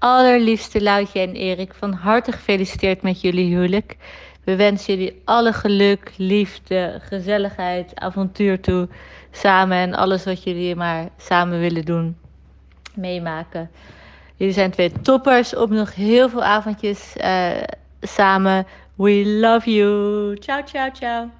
allerliefste Loutje en Erik, van harte gefeliciteerd met jullie huwelijk. We wensen jullie alle geluk, liefde, gezelligheid, avontuur toe. Samen en alles wat jullie maar samen willen doen, meemaken. Jullie zijn twee toppers op nog heel veel avondjes uh, samen. We love you. Ciao, ciao, ciao.